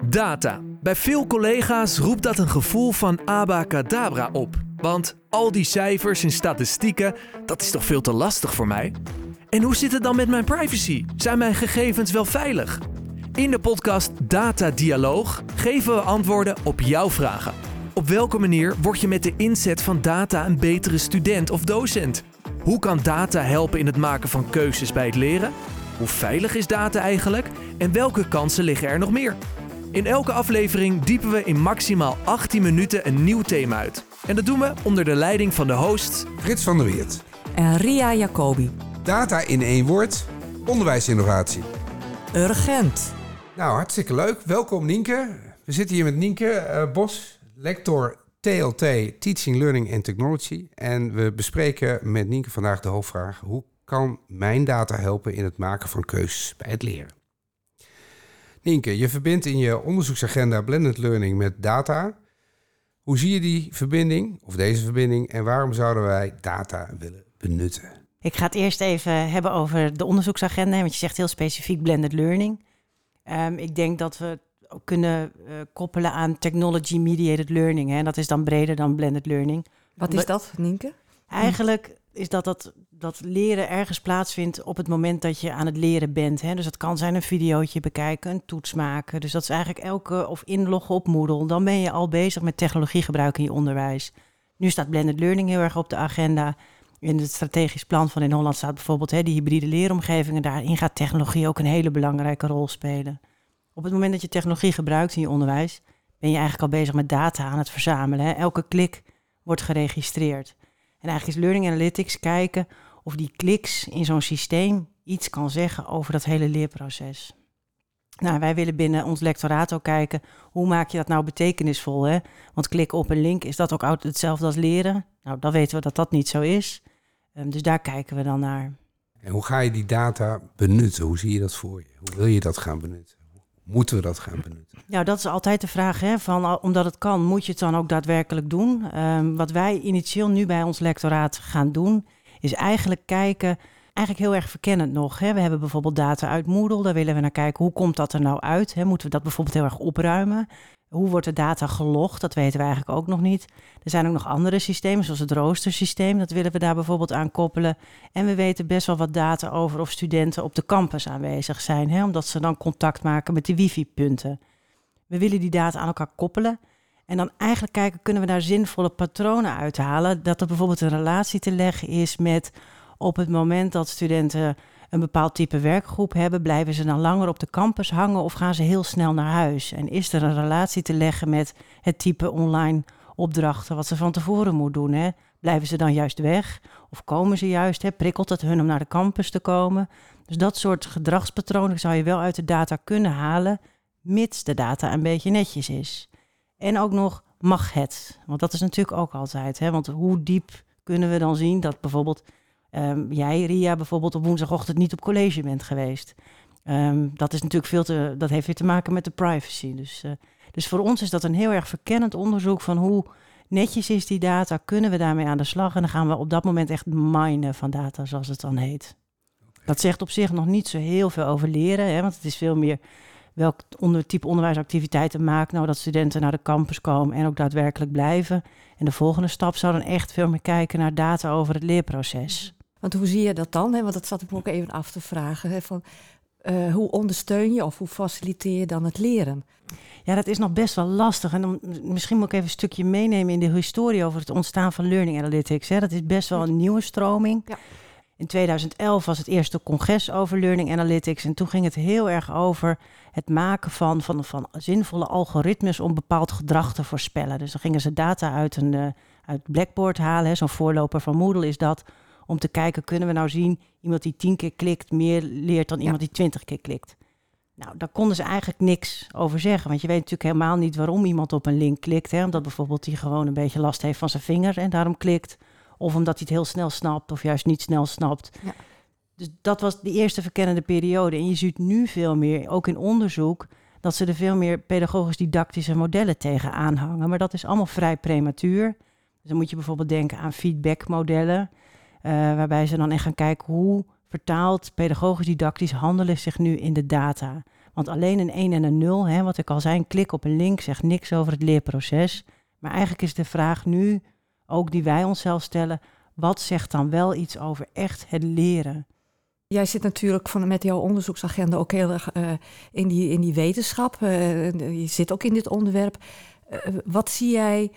Data. Bij veel collega's roept dat een gevoel van abacadabra op. Want al die cijfers en statistieken, dat is toch veel te lastig voor mij? En hoe zit het dan met mijn privacy? Zijn mijn gegevens wel veilig? In de podcast Data Dialoog geven we antwoorden op jouw vragen. Op welke manier word je met de inzet van data een betere student of docent? Hoe kan data helpen in het maken van keuzes bij het leren? Hoe veilig is data eigenlijk? En welke kansen liggen er nog meer? In elke aflevering diepen we in maximaal 18 minuten een nieuw thema uit. En dat doen we onder de leiding van de host Frits van der Weert. En Ria Jacobi. Data in één woord. Onderwijsinnovatie. Urgent. Nou, hartstikke leuk. Welkom Nienke. We zitten hier met Nienke eh, Bos, lector TLT, Teaching, Learning and Technology. En we bespreken met Nienke vandaag de hoofdvraag... hoe kan mijn data helpen in het maken van keuzes bij het leren? Nienke, je verbindt in je onderzoeksagenda blended learning met data. Hoe zie je die verbinding, of deze verbinding, en waarom zouden wij data willen benutten? Ik ga het eerst even hebben over de onderzoeksagenda, want je zegt heel specifiek blended learning. Um, ik denk dat we ook kunnen uh, koppelen aan technology mediated learning. Hè? En dat is dan breder dan blended learning. Wat is dat, Nienke? Eigenlijk is dat, dat dat leren ergens plaatsvindt op het moment dat je aan het leren bent. Hè? Dus dat kan zijn een videootje bekijken, een toets maken. Dus dat is eigenlijk elke, of inloggen op Moodle. Dan ben je al bezig met technologie gebruiken in je onderwijs. Nu staat blended learning heel erg op de agenda. In het strategisch plan van in Holland staat bijvoorbeeld hè, die hybride leeromgevingen. Daarin gaat technologie ook een hele belangrijke rol spelen. Op het moment dat je technologie gebruikt in je onderwijs, ben je eigenlijk al bezig met data aan het verzamelen. Hè? Elke klik wordt geregistreerd. En eigenlijk is Learning Analytics kijken of die kliks in zo'n systeem iets kan zeggen over dat hele leerproces. Nou, wij willen binnen ons lectoraat ook kijken hoe maak je dat nou betekenisvol. Hè? Want klikken op een link, is dat ook hetzelfde als leren? Nou, dan weten we dat dat niet zo is. Um, dus daar kijken we dan naar. En hoe ga je die data benutten? Hoe zie je dat voor je? Hoe wil je dat gaan benutten? Moeten we dat gaan benutten? Nou, dat is altijd de vraag. Hè, van, omdat het kan, moet je het dan ook daadwerkelijk doen? Um, wat wij initieel nu bij ons lectoraat gaan doen, is eigenlijk kijken, eigenlijk heel erg verkennend nog. Hè. We hebben bijvoorbeeld data uit Moodle, daar willen we naar kijken. Hoe komt dat er nou uit? Hè? Moeten we dat bijvoorbeeld heel erg opruimen? Hoe wordt de data gelogd? Dat weten we eigenlijk ook nog niet. Er zijn ook nog andere systemen, zoals het roostersysteem. Dat willen we daar bijvoorbeeld aan koppelen. En we weten best wel wat data over of studenten op de campus aanwezig zijn. Hè? Omdat ze dan contact maken met de wifi-punten. We willen die data aan elkaar koppelen. En dan eigenlijk kijken, kunnen we daar zinvolle patronen uithalen? Dat er bijvoorbeeld een relatie te leggen is met op het moment dat studenten een bepaald type werkgroep hebben, blijven ze dan langer op de campus hangen of gaan ze heel snel naar huis? En is er een relatie te leggen met het type online opdrachten wat ze van tevoren moeten doen? Hè? Blijven ze dan juist weg of komen ze juist? Hè? Prikkelt het hun om naar de campus te komen? Dus dat soort gedragspatronen zou je wel uit de data kunnen halen, mits de data een beetje netjes is. En ook nog mag het. Want dat is natuurlijk ook altijd. Hè? Want hoe diep kunnen we dan zien dat bijvoorbeeld um, jij, Ria, bijvoorbeeld op woensdagochtend niet op college bent geweest? Um, dat is natuurlijk veel te. Dat heeft weer te maken met de privacy. Dus, uh, dus voor ons is dat een heel erg verkennend onderzoek van hoe netjes is die data. Kunnen we daarmee aan de slag? En dan gaan we op dat moment echt minen van data, zoals het dan heet. Dat zegt op zich nog niet zo heel veel over leren, hè, want het is veel meer welk onder, type onderwijsactiviteiten maakt nou dat studenten naar de campus komen en ook daadwerkelijk blijven. En de volgende stap zou dan echt veel meer kijken naar data over het leerproces. Want hoe zie je dat dan? Hè? Want dat zat ik me ook even af te vragen. Hè? Van, uh, hoe ondersteun je of hoe faciliteer je dan het leren? Ja, dat is nog best wel lastig. En dan, misschien moet ik even een stukje meenemen in de historie over het ontstaan van Learning Analytics. Hè? Dat is best wel een nieuwe stroming. Ja. In 2011 was het eerste congres over Learning Analytics. En toen ging het heel erg over het maken van, van, van zinvolle algoritmes om bepaald gedrag te voorspellen. Dus dan gingen ze data uit, een, uh, uit Blackboard halen. Zo'n voorloper van Moodle is dat. Om te kijken, kunnen we nou zien, iemand die tien keer klikt meer leert dan iemand die twintig keer klikt. Nou, daar konden ze eigenlijk niks over zeggen. Want je weet natuurlijk helemaal niet waarom iemand op een link klikt. Hè? Omdat bijvoorbeeld hij gewoon een beetje last heeft van zijn vinger en daarom klikt. Of omdat hij het heel snel snapt of juist niet snel snapt. Ja. Dus dat was de eerste verkennende periode. En je ziet nu veel meer, ook in onderzoek, dat ze er veel meer pedagogisch-didactische modellen tegen aanhangen. Maar dat is allemaal vrij prematuur. Dus dan moet je bijvoorbeeld denken aan feedbackmodellen. Uh, waarbij ze dan echt gaan kijken hoe vertaalt pedagogisch-didactisch handelen zich nu in de data. Want alleen een 1 en een 0, hè, wat ik al zei, een klik op een link zegt niks over het leerproces. Maar eigenlijk is de vraag nu, ook die wij onszelf stellen, wat zegt dan wel iets over echt het leren? Jij zit natuurlijk van, met jouw onderzoeksagenda ook heel erg uh, in, die, in die wetenschap. Uh, je zit ook in dit onderwerp. Uh, wat zie jij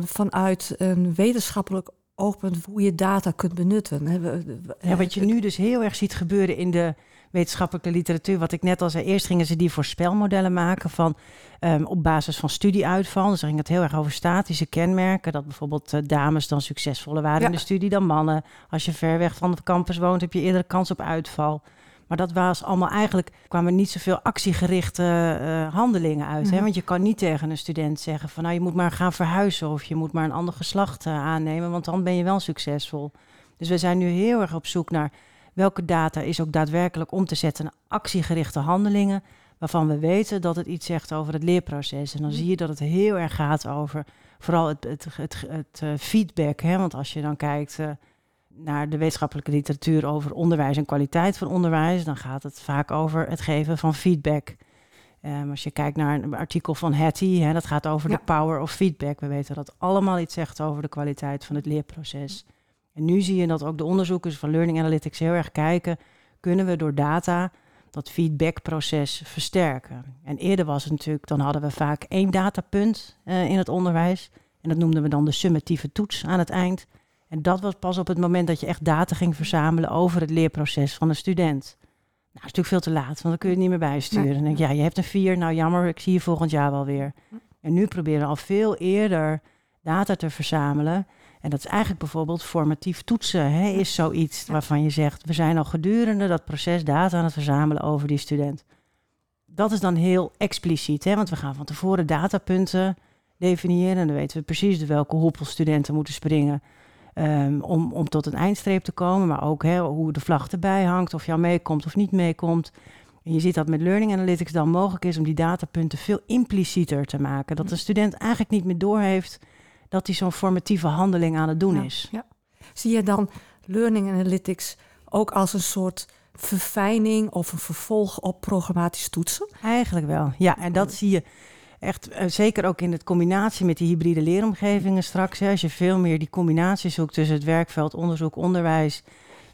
vanuit een wetenschappelijk oogpunt hoe je data kunt benutten? Ja, wat je nu dus heel erg ziet gebeuren in de wetenschappelijke literatuur. Wat ik net al zei, eerst gingen ze die voorspelmodellen maken van um, op basis van studieuitval. Dus dan ging het heel erg over statische kenmerken. Dat bijvoorbeeld uh, dames dan succesvoller waren in de studie dan mannen. Als je ver weg van het campus woont, heb je eerder kans op uitval. Maar dat was allemaal eigenlijk, kwamen niet zoveel actiegerichte uh, handelingen uit. Mm -hmm. hè? Mhm. Want je kan niet tegen een student zeggen van nou je moet maar gaan verhuizen of je moet maar een ander geslacht uh, aannemen, want dan ben je wel succesvol. Dus we zijn nu heel erg op zoek naar welke data is ook daadwerkelijk om te zetten naar actiegerichte handelingen, waarvan we weten dat het iets zegt over het leerproces. En dan zie je dat het heel erg gaat over vooral het, het, het, het uh, feedback. Hè? Want als je dan kijkt uh, naar de wetenschappelijke literatuur over onderwijs en kwaliteit van onderwijs, dan gaat het vaak over het geven van feedback. Um, als je kijkt naar een artikel van Hattie, hè, dat gaat over ja. de power of feedback. We weten dat allemaal iets zegt over de kwaliteit van het leerproces. En nu zie je dat ook de onderzoekers van Learning Analytics heel erg kijken, kunnen we door data dat feedbackproces versterken. En eerder was het natuurlijk, dan hadden we vaak één datapunt uh, in het onderwijs. En dat noemden we dan de summatieve toets aan het eind. En dat was pas op het moment dat je echt data ging verzamelen over het leerproces van een student. Nou, dat is natuurlijk veel te laat, want dan kun je het niet meer bijsturen. Nee. En denk ja, je hebt een vier, nou jammer, ik zie je volgend jaar wel weer. En nu proberen we al veel eerder data te verzamelen. En dat is eigenlijk bijvoorbeeld formatief toetsen, hè, is zoiets waarvan je zegt, we zijn al gedurende dat proces data aan het verzamelen over die student. Dat is dan heel expliciet, hè, want we gaan van tevoren datapunten definiëren en dan weten we precies de welke hoepel studenten moeten springen um, om, om tot een eindstreep te komen, maar ook hè, hoe de vlag erbij hangt, of jou meekomt of niet meekomt. En je ziet dat met Learning Analytics dan mogelijk is om die datapunten veel implicieter te maken. Dat de student eigenlijk niet meer doorheeft dat hij zo'n formatieve handeling aan het doen ja, is. Ja. Zie je dan Learning Analytics ook als een soort verfijning of een vervolg op programmatisch toetsen? Eigenlijk wel, ja. En dat zie je echt uh, zeker ook in de combinatie met die hybride leeromgevingen straks. Hè, als je veel meer die combinatie zoekt tussen het werkveld, onderzoek, onderwijs,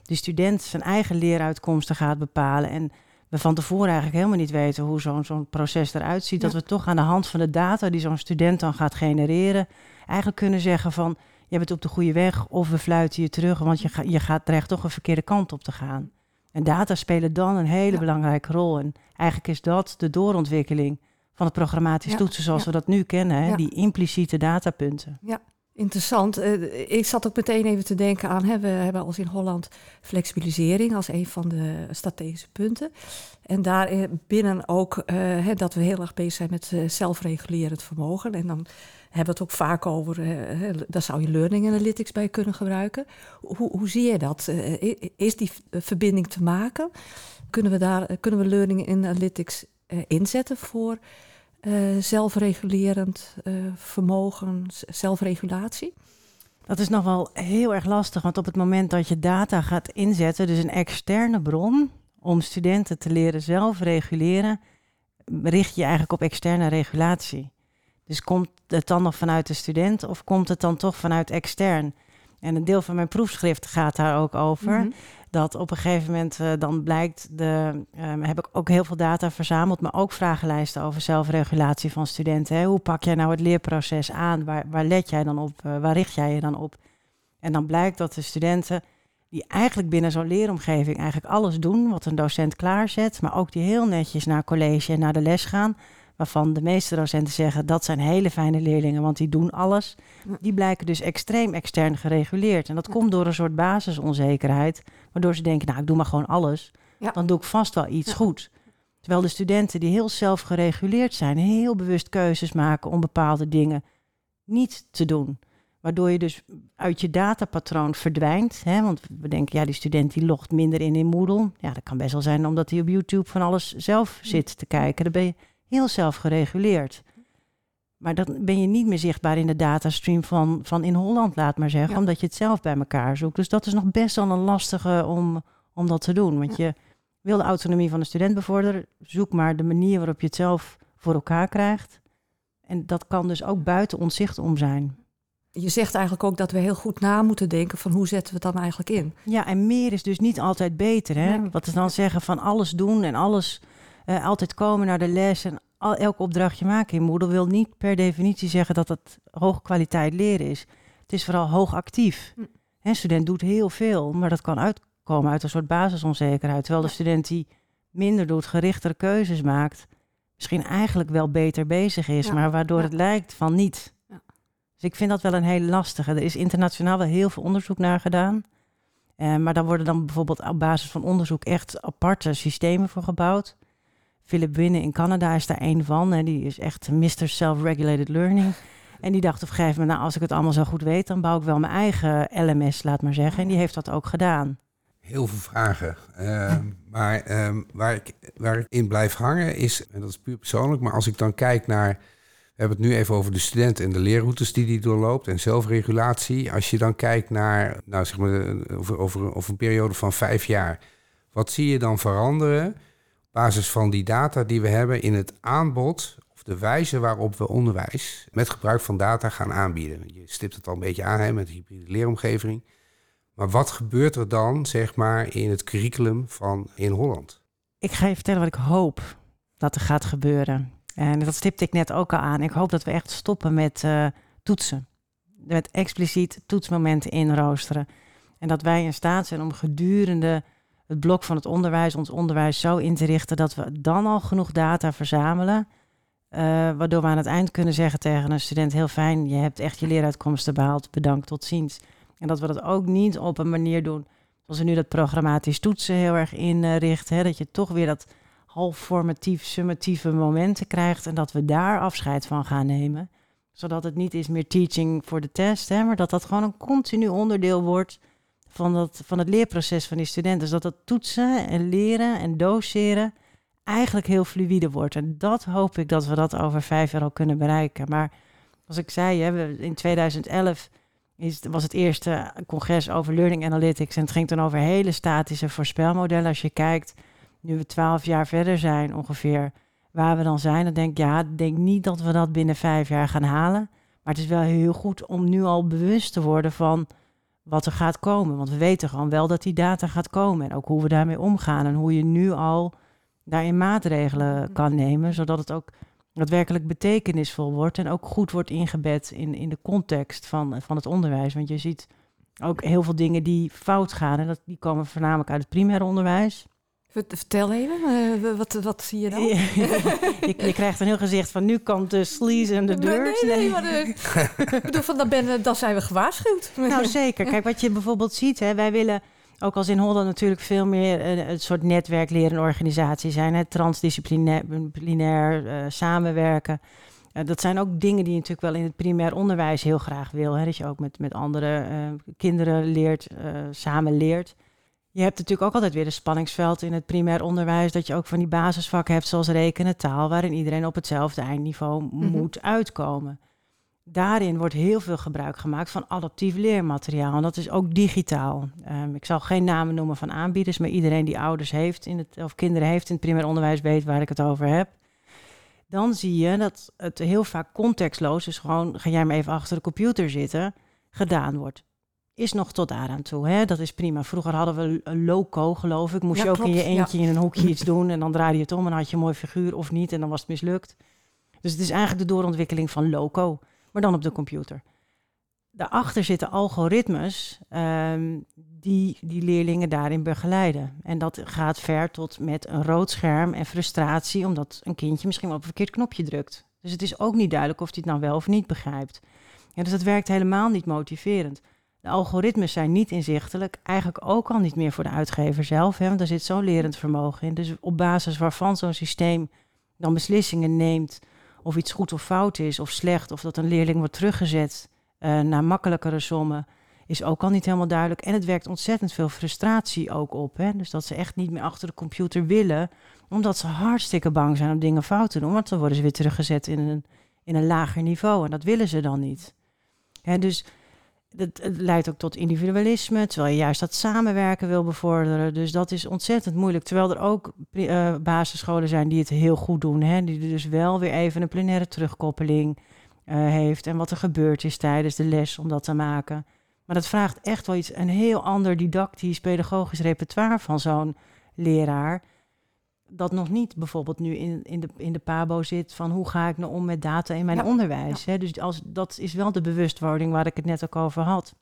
de student zijn eigen leeruitkomsten gaat bepalen en we van tevoren eigenlijk helemaal niet weten hoe zo'n zo'n proces eruit ziet. Ja. Dat we toch aan de hand van de data die zo'n student dan gaat genereren, eigenlijk kunnen zeggen van je bent op de goede weg of we fluiten je terug, want je, ga, je gaat dreigt toch een verkeerde kant op te gaan. En data spelen dan een hele ja. belangrijke rol. En eigenlijk is dat de doorontwikkeling van het programmatisch ja. toetsen zoals we dat nu kennen, hè? die impliciete datapunten. Ja, Interessant. Uh, ik zat ook meteen even te denken aan, hè, we hebben als in Holland flexibilisering als een van de strategische punten. En daar binnen ook uh, hè, dat we heel erg bezig zijn met zelfregulerend vermogen. En dan hebben we het ook vaak over, daar zou je learning analytics bij kunnen gebruiken. Hoe, hoe zie je dat? is die verbinding te maken? Kunnen we, daar, kunnen we learning analytics inzetten voor uh, zelfregulerend uh, vermogen, zelfregulatie? Dat is nog wel heel erg lastig, want op het moment dat je data gaat inzetten, dus een externe bron om studenten te leren zelfreguleren, richt je eigenlijk op externe regulatie. Dus komt het dan nog vanuit de student of komt het dan toch vanuit extern? En een deel van mijn proefschrift gaat daar ook over. Mm -hmm dat op een gegeven moment uh, dan blijkt, de, um, heb ik ook heel veel data verzameld, maar ook vragenlijsten over zelfregulatie van studenten. Hè. Hoe pak jij nou het leerproces aan? Waar, waar let jij dan op? Uh, waar richt jij je dan op? En dan blijkt dat de studenten die eigenlijk binnen zo'n leeromgeving eigenlijk alles doen wat een docent klaarzet, maar ook die heel netjes naar college en naar de les gaan, waarvan de meeste docenten zeggen dat zijn hele fijne leerlingen, want die doen alles. Die blijken dus extreem extern gereguleerd. En dat komt door een soort basisonzekerheid, waardoor ze denken, nou ik doe maar gewoon alles, ja. dan doe ik vast wel iets ja. goed. Terwijl de studenten die heel zelf gereguleerd zijn, heel bewust keuzes maken om bepaalde dingen niet te doen. Waardoor je dus uit je datapatroon verdwijnt. Hè? Want we denken, ja, die student die logt minder in in Moodle. Ja, dat kan best wel zijn omdat hij op YouTube van alles zelf zit te kijken. Dan ben je heel zelf gereguleerd. Maar dan ben je niet meer zichtbaar in de datastream van, van in Holland, laat maar zeggen, ja. omdat je het zelf bij elkaar zoekt. Dus dat is nog best wel een lastige om, om dat te doen. Want ja. je Wil de autonomie van de student bevorderen? Zoek maar de manier waarop je het zelf voor elkaar krijgt. En dat kan dus ook buiten ons zicht om zijn. Je zegt eigenlijk ook dat we heel goed na moeten denken van hoe zetten we het dan eigenlijk in. Ja, en meer is dus niet altijd beter. Hè? Nee. Wat is dan zeggen van alles doen en alles eh, altijd komen naar de les en al, elk opdrachtje maken in Moodle wil niet per definitie zeggen dat het hoge kwaliteit leren is. Het is vooral hoog actief. Hè, Een student doet heel veel, maar dat kan uitkomen uit een soort basisonzekerheid. Terwijl de student die minder doet, gerichtere keuzes maakt, misschien eigenlijk wel beter bezig is, Ja. maar waardoor Ja. het lijkt van niet. Ja. Dus ik vind dat wel een hele lastige. Er is internationaal wel heel veel onderzoek naar gedaan. Eh, maar daar worden dan bijvoorbeeld op basis van onderzoek echt aparte systemen voor gebouwd. Philip Winnen in Canada is daar één van. En die is echt Mr. Self-Regulated Learning. En die dacht op een gegeven moment, nou, als ik het allemaal zo goed weet, dan bouw ik wel mijn eigen LMS, laat maar zeggen. En die heeft dat ook gedaan. Heel veel vragen. Ehm, maar ehm, waar, ik, waar ik in blijf hangen is, en dat is puur persoonlijk, maar als ik dan kijk naar. We hebben het nu even over de student en de leerroutes die die doorloopt en zelfregulatie. Als je dan kijkt naar, nou zeg maar, over, over, over een periode van vijf jaar. Wat zie je dan veranderen basis van die data die we hebben in het aanbod of de wijze waarop we onderwijs met gebruik van data gaan aanbieden? Je stipt het al een beetje aan hè, met de hybride leeromgeving. Maar wat gebeurt er dan, zeg maar, in het curriculum van in Holland? Ik ga je vertellen wat ik hoop dat er gaat gebeuren. En dat stipte ik net ook al aan. Ik hoop dat we echt stoppen met eh, toetsen. Met expliciet toetsmomenten inroosteren. En dat wij in staat zijn om gedurende het blok van het onderwijs, ons onderwijs zo in te richten dat we dan al genoeg data verzamelen. eh, waardoor we aan het eind kunnen zeggen tegen een student: heel fijn, je hebt echt je leeruitkomsten behaald. Bedankt, tot ziens. En dat we dat ook niet op een manier doen zoals we nu dat programmatisch toetsen heel erg inrichten. Hè, dat je toch weer dat half formatief, summatieve momenten krijgt. En dat we daar afscheid van gaan nemen. Zodat het niet is meer teaching voor de test. Hè, maar dat dat gewoon een continu onderdeel wordt van, dat, van het leerproces van die studenten. Dus dat dat toetsen en leren en doseren eigenlijk heel fluïde wordt. En dat hoop ik dat we dat over vijf jaar al kunnen bereiken. Maar als ik zei, hè, in 2011 is, was het eerste congres over learning analytics. En het ging toen over hele statische voorspelmodellen. Als je kijkt, nu we twaalf jaar verder zijn ongeveer, waar we dan zijn, dan denk ik, ja, denk niet dat we dat binnen vijf jaar gaan halen. Maar het is wel heel goed om nu al bewust te worden van wat er gaat komen. Want we weten gewoon wel dat die data gaat komen. En ook hoe we daarmee omgaan. En hoe je nu al daarin maatregelen kan nemen. Zodat het ook daadwerkelijk betekenisvol wordt. En ook goed wordt ingebed in, in de context van, van het onderwijs. Want je ziet ook heel veel dingen die fout gaan. En dat, die komen voornamelijk uit het primair onderwijs. Vert- Vertel even, eh, wat, wat zie je dan? je, je krijgt een heel gezicht van nu komt de sleaze en de deur. nee, nee, maar eh, ik bedoel, van, dan, ben, dan zijn we gewaarschuwd. Nou, zeker. Kijk, wat je bijvoorbeeld ziet, hè, wij willen ook als in Holland natuurlijk veel meer een, een soort netwerk leren organisatie zijn. Hè, transdisciplinair eh, samenwerken. Eh, dat zijn ook dingen die je natuurlijk wel in het primair onderwijs heel graag wil. Hè, dat je ook met, met andere eh, kinderen leert, eh, samen leert. Je hebt natuurlijk ook altijd weer een spanningsveld in het primair onderwijs. Dat je ook van die basisvakken hebt zoals rekenen, taal, waarin iedereen op hetzelfde eindniveau Mhm. moet uitkomen. Daarin wordt heel veel gebruik gemaakt van adaptief leermateriaal. En dat is ook digitaal. Ehm, ik zal geen namen noemen van aanbieders, maar iedereen die ouders heeft in het, of kinderen heeft in het primair onderwijs weet waar ik het over heb. Dan zie je dat het heel vaak contextloos, dus gewoon ga jij maar even achter de computer zitten, gedaan wordt. Is nog tot daaraan toe, hè? dat is prima. Vroeger hadden we een loco, geloof ik. Moest Ja, je ook in je ja. eentje in een hoekje iets doen en dan draaide je het om en had je een mooi figuur of niet en dan was het mislukt. Dus het is eigenlijk de doorontwikkeling van loco, maar dan op de computer. Daarachter zitten algoritmes ehm, die die leerlingen daarin begeleiden. En dat gaat ver tot met een rood scherm en frustratie, omdat een kindje misschien wel op een verkeerd knopje drukt. Dus het is ook niet duidelijk of hij het nou wel of niet begrijpt. Ja, dus dat werkt helemaal niet motiverend. De algoritmes zijn niet inzichtelijk, eigenlijk ook al niet meer voor de uitgever zelf, hè, want daar zit zo'n lerend vermogen in. Dus op basis waarvan zo'n systeem dan beslissingen neemt of iets goed of fout is of slecht, of dat een leerling wordt teruggezet eh, naar makkelijkere sommen, is ook al niet helemaal duidelijk. En het werkt ontzettend veel frustratie ook op. Hè? Dus dat ze echt niet meer achter de computer willen, omdat ze hartstikke bang zijn om dingen fout te doen, want dan worden ze weer teruggezet in een, in een lager niveau en dat willen ze dan niet. Hè, dus het, het, leidt ook tot individualisme, terwijl je juist dat samenwerken wil bevorderen. Dus dat is ontzettend moeilijk. Terwijl er ook uh, basisscholen zijn die het heel goed doen. Hè? Die dus wel weer even een plenaire terugkoppeling uh, heeft. En wat er gebeurd is tijdens de les om dat te maken. Maar dat vraagt echt wel iets, een heel ander didactisch, pedagogisch repertoire van zo'n leraar. Dat nog niet bijvoorbeeld nu in, in, de, in de PABO zit van hoe ga ik nou om met data in mijn onderwijs. Hè? Dus als, dat is wel de bewustwording waar ik het net ook over had.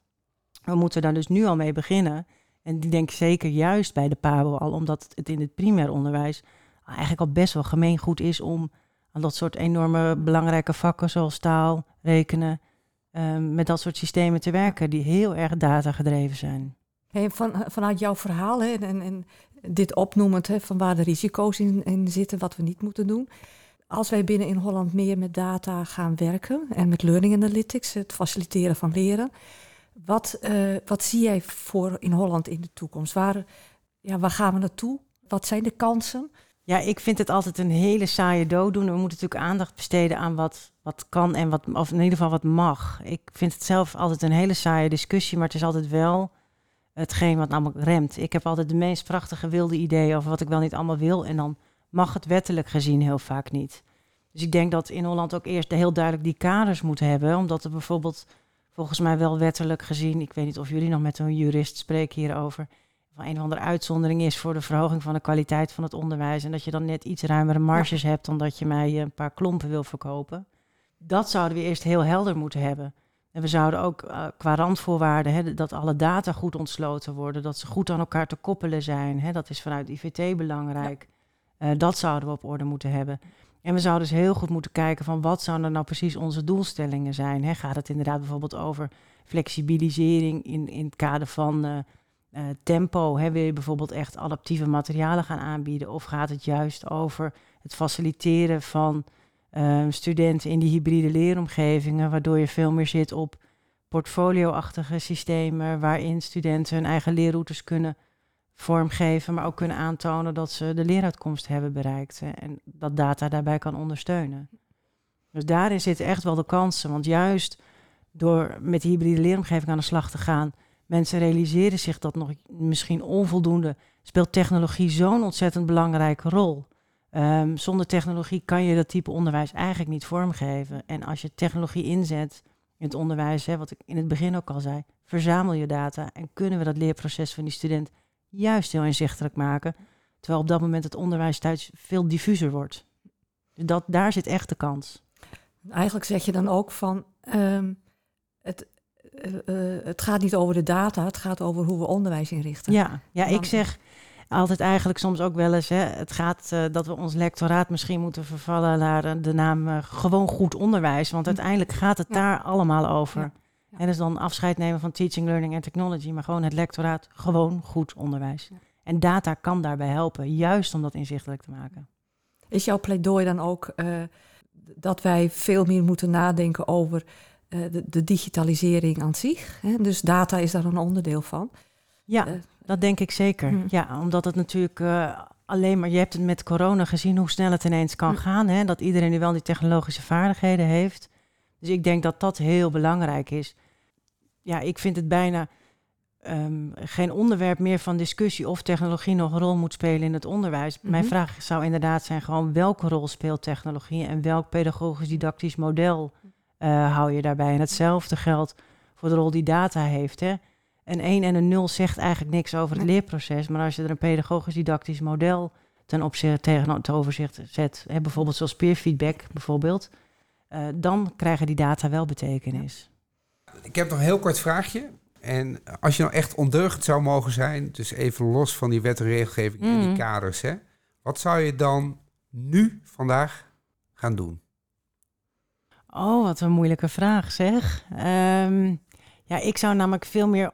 We moeten daar dus nu al mee beginnen. En die denk ik zeker juist bij de PABO al, omdat het in het primair onderwijs eigenlijk al best wel gemeengoed is om aan dat soort enorme belangrijke vakken zoals taal, rekenen, um, met dat soort systemen te werken die heel erg datagedreven zijn. Vanuit jouw verhaal en, en dit opnoemend hè, van waar de risico's in, zitten, wat we niet moeten doen. Als wij binnen in Holland meer met data gaan werken en met learning analytics, het faciliteren van leren, wat, uh, wat zie jij voor in Holland in de toekomst? Waar, ja, waar gaan we naartoe? Wat zijn de kansen? Ja, ik vind het altijd een hele saaie dood doen. We moeten natuurlijk aandacht besteden aan wat, wat kan en wat, of in ieder geval wat mag. Ik vind het zelf altijd een hele saaie discussie, maar het is altijd wel hetgeen wat namelijk remt. Ik heb altijd de meest prachtige wilde ideeën over wat ik wel niet allemaal wil. En dan mag het wettelijk gezien heel vaak niet. Dus ik denk dat in Holland ook eerst heel duidelijk die kaders moet hebben. Omdat er bijvoorbeeld volgens mij wel wettelijk gezien, ik weet niet of jullie nog met een jurist spreken hierover van een of andere uitzondering is voor de verhoging van de kwaliteit van het onderwijs. En dat je dan net iets ruimere marges hebt dan dat je mij een paar klompen wil verkopen. Dat zouden we eerst heel helder moeten hebben. En we zouden ook uh, qua randvoorwaarden, hè, dat alle data goed ontsloten worden, dat ze goed aan elkaar te koppelen zijn. Hè, dat is vanuit IVT belangrijk. Uh, dat zouden we op orde moeten hebben. En we zouden dus heel goed moeten kijken van wat zouden nou precies onze doelstellingen zijn. Hè? Gaat het inderdaad bijvoorbeeld over flexibilisering in, in het kader van uh, uh, tempo? Hè? Wil je bijvoorbeeld echt adaptieve materialen gaan aanbieden? Of gaat het juist over het faciliteren van uh, studenten in die hybride leeromgevingen, waardoor je veel meer zit op portfolio-achtige systemen, waarin studenten hun eigen leerroutes kunnen vormgeven, maar ook kunnen aantonen dat ze de leeruitkomst hebben bereikt en dat data daarbij kan ondersteunen. Dus daarin zitten echt wel de kansen, want juist door met die hybride leeromgeving aan de slag te gaan, Mensen realiseren zich dat nog misschien onvoldoende. Speelt technologie zo'n ontzettend belangrijke rol. Um, zonder technologie kan je dat type onderwijs eigenlijk niet vormgeven. En als je technologie inzet in het onderwijs, hè, wat ik in het begin ook al zei, verzamel je data en kunnen we dat leerproces van die student juist heel inzichtelijk maken. Terwijl op dat moment het onderwijs thuis veel diffuser wordt. Dat, daar zit echt de kans. Eigenlijk zeg je dan ook van um, het, uh, het gaat niet over de data, het gaat over hoe we onderwijs inrichten. Ja, ja ik zeg altijd eigenlijk soms ook wel eens, hè, het gaat uh, dat we ons lectoraat misschien moeten vervallen naar de naam gewoon goed onderwijs, want uiteindelijk gaat het daar allemaal over. Ja. Ja. En dus dan afscheid nemen van teaching, learning en technology, maar gewoon het lectoraat gewoon goed onderwijs. En data kan daarbij helpen, juist om dat inzichtelijk te maken. Is jouw pleidooi dan ook dat wij veel meer moeten nadenken over eh, de, de, digitalisering aan zich. Hè? Dus data is daar een onderdeel van. Ja, uh, dat denk ik zeker. Mm. Ja, omdat het natuurlijk uh, alleen maar... Je hebt het met corona gezien hoe snel het ineens kan mm. gaan. Hè? Dat iedereen nu wel die technologische vaardigheden heeft. Dus ik denk dat dat heel belangrijk is. Ja, ik vind het bijna um, geen onderwerp meer van discussie... of technologie nog een rol moet spelen in het onderwijs. Mm -hmm. Mijn vraag zou inderdaad zijn gewoon... welke rol speelt technologie en welk pedagogisch-didactisch model uh, hou je daarbij. En hetzelfde geldt voor de rol die data heeft. Hè? Een 1 en een 0 zegt eigenlijk niks over het leerproces. Maar als je er een pedagogisch-didactisch model ten opzichte tegen het overzicht zet, hè, bijvoorbeeld zoals peerfeedback bijvoorbeeld, uh, dan krijgen die data wel betekenis. Ik heb nog een heel kort vraagje. En als je nou echt ondeugend zou mogen zijn, dus even los van die wet en regelgeving mm. en die mm. kaders, hè, wat zou je dan nu vandaag gaan doen? Oh, wat een moeilijke vraag zeg. Um, ja, ik zou namelijk veel meer, eh,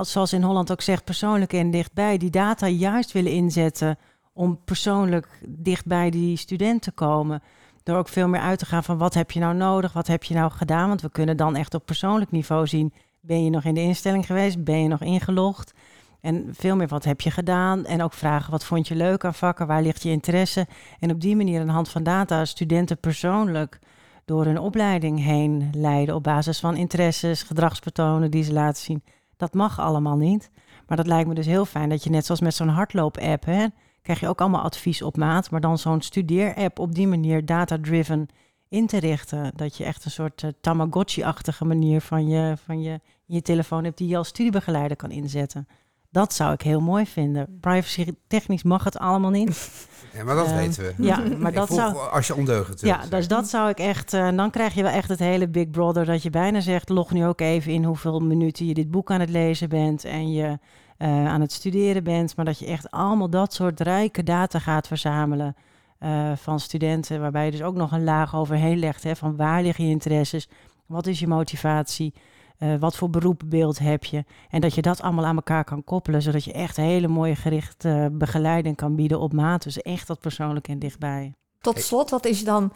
zoals in Holland ook zegt, persoonlijk en dichtbij, die data juist willen inzetten om persoonlijk dichtbij die student te komen. Door ook veel meer uit te gaan van wat heb je nou nodig, wat heb je nou gedaan. Want we kunnen dan echt op persoonlijk niveau zien, ben je nog in de instelling geweest, ben je nog ingelogd. En veel meer wat heb je gedaan. En ook vragen wat vond je leuk aan vakken, waar ligt je interesse. En op die manier aan de hand van data studenten persoonlijk door hun opleiding heen leiden op basis van interesses, gedragspatronen die ze laten zien. Dat mag allemaal niet. Maar dat lijkt me dus heel fijn dat je net zoals met zo'n hardloop-app, hè, krijg je ook allemaal advies op maat, maar dan zo'n studeer-app op die manier data-driven in te richten. Dat je echt een soort uh, Tamagotchi-achtige manier van je, van je, je telefoon hebt die je als studiebegeleider kan inzetten. Dat zou ik heel mooi vinden. Privacy technisch mag het allemaal niet. Ja, maar dat Uh, weten we. Ja, maar dat zou. Als je ondeugend Ja, dus dat zou ik echt. eh, dan krijg je wel echt het hele Big Brother. Dat je bijna zegt: log nu ook even in hoeveel minuten je dit boek aan het lezen bent. En je eh, aan het studeren bent. Maar dat je echt allemaal dat soort rijke data gaat verzamelen. eh, van studenten. Waarbij je dus ook nog een laag overheen legt. Hè, van waar liggen je interesses? Wat is je motivatie? Eh, wat voor beroepbeeld heb je? En dat je dat allemaal aan elkaar kan koppelen. Zodat je echt hele mooie gerichte eh, begeleiding kan bieden op maat. Dus echt dat persoonlijk en dichtbij. Tot slot, wat is dan,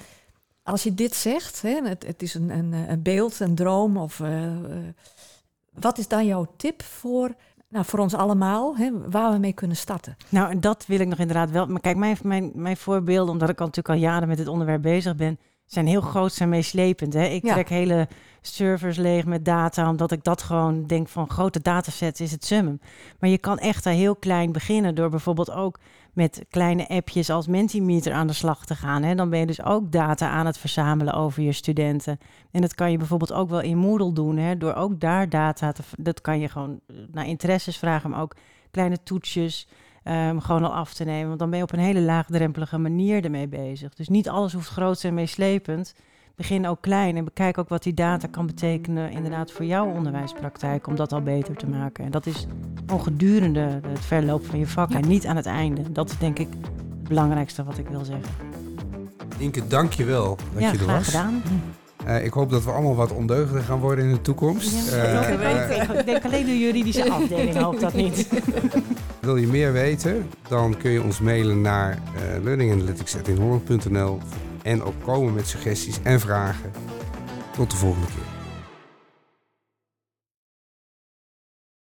als je dit zegt, hè, het, het is een, een, een beeld, een droom, of eh, wat is dan jouw tip voor, nou, voor ons allemaal, hè, waar we mee kunnen starten? Nou, en dat wil ik nog inderdaad wel. Maar kijk, mijn, mijn, mijn voorbeelden, omdat ik al natuurlijk al jaren met dit onderwerp bezig ben, zijn heel groot en meeslepend. Hè? Ik Ja. trek hele servers leeg met data, omdat ik dat gewoon denk van grote datasets is het summum. Maar je kan echt daar heel klein beginnen door bijvoorbeeld ook met kleine appjes als Mentimeter aan de slag te gaan. Hè? Dan ben je dus ook data aan het verzamelen over je studenten. En dat kan je bijvoorbeeld ook wel in Moodle doen, hè? door ook daar data te... Dat kan je gewoon eh, naar interesses vragen, maar ook kleine toetsjes ehm, gewoon al af te nemen. Want dan ben je op een hele laagdrempelige manier ermee bezig. Dus niet alles hoeft groot en meeslepend. Begin ook klein en bekijk ook wat die data kan betekenen inderdaad voor jouw onderwijspraktijk om dat al beter te maken. En dat is gewoon gedurende het verloop van je vak en niet aan het einde. Dat is denk ik het belangrijkste wat ik wil zeggen. Inke, dank je wel dat ja, je er graag was. gedaan. Eh, ik hoop dat we allemaal wat ondeugender gaan worden in de toekomst. Ja, Eh, eh, ik denk alleen de juridische afdeling hoopt dat niet. wil je meer weten, dan kun je ons mailen naar uh, learninganalytics.inholland.nl en ook komen met suggesties en vragen. Tot de volgende keer.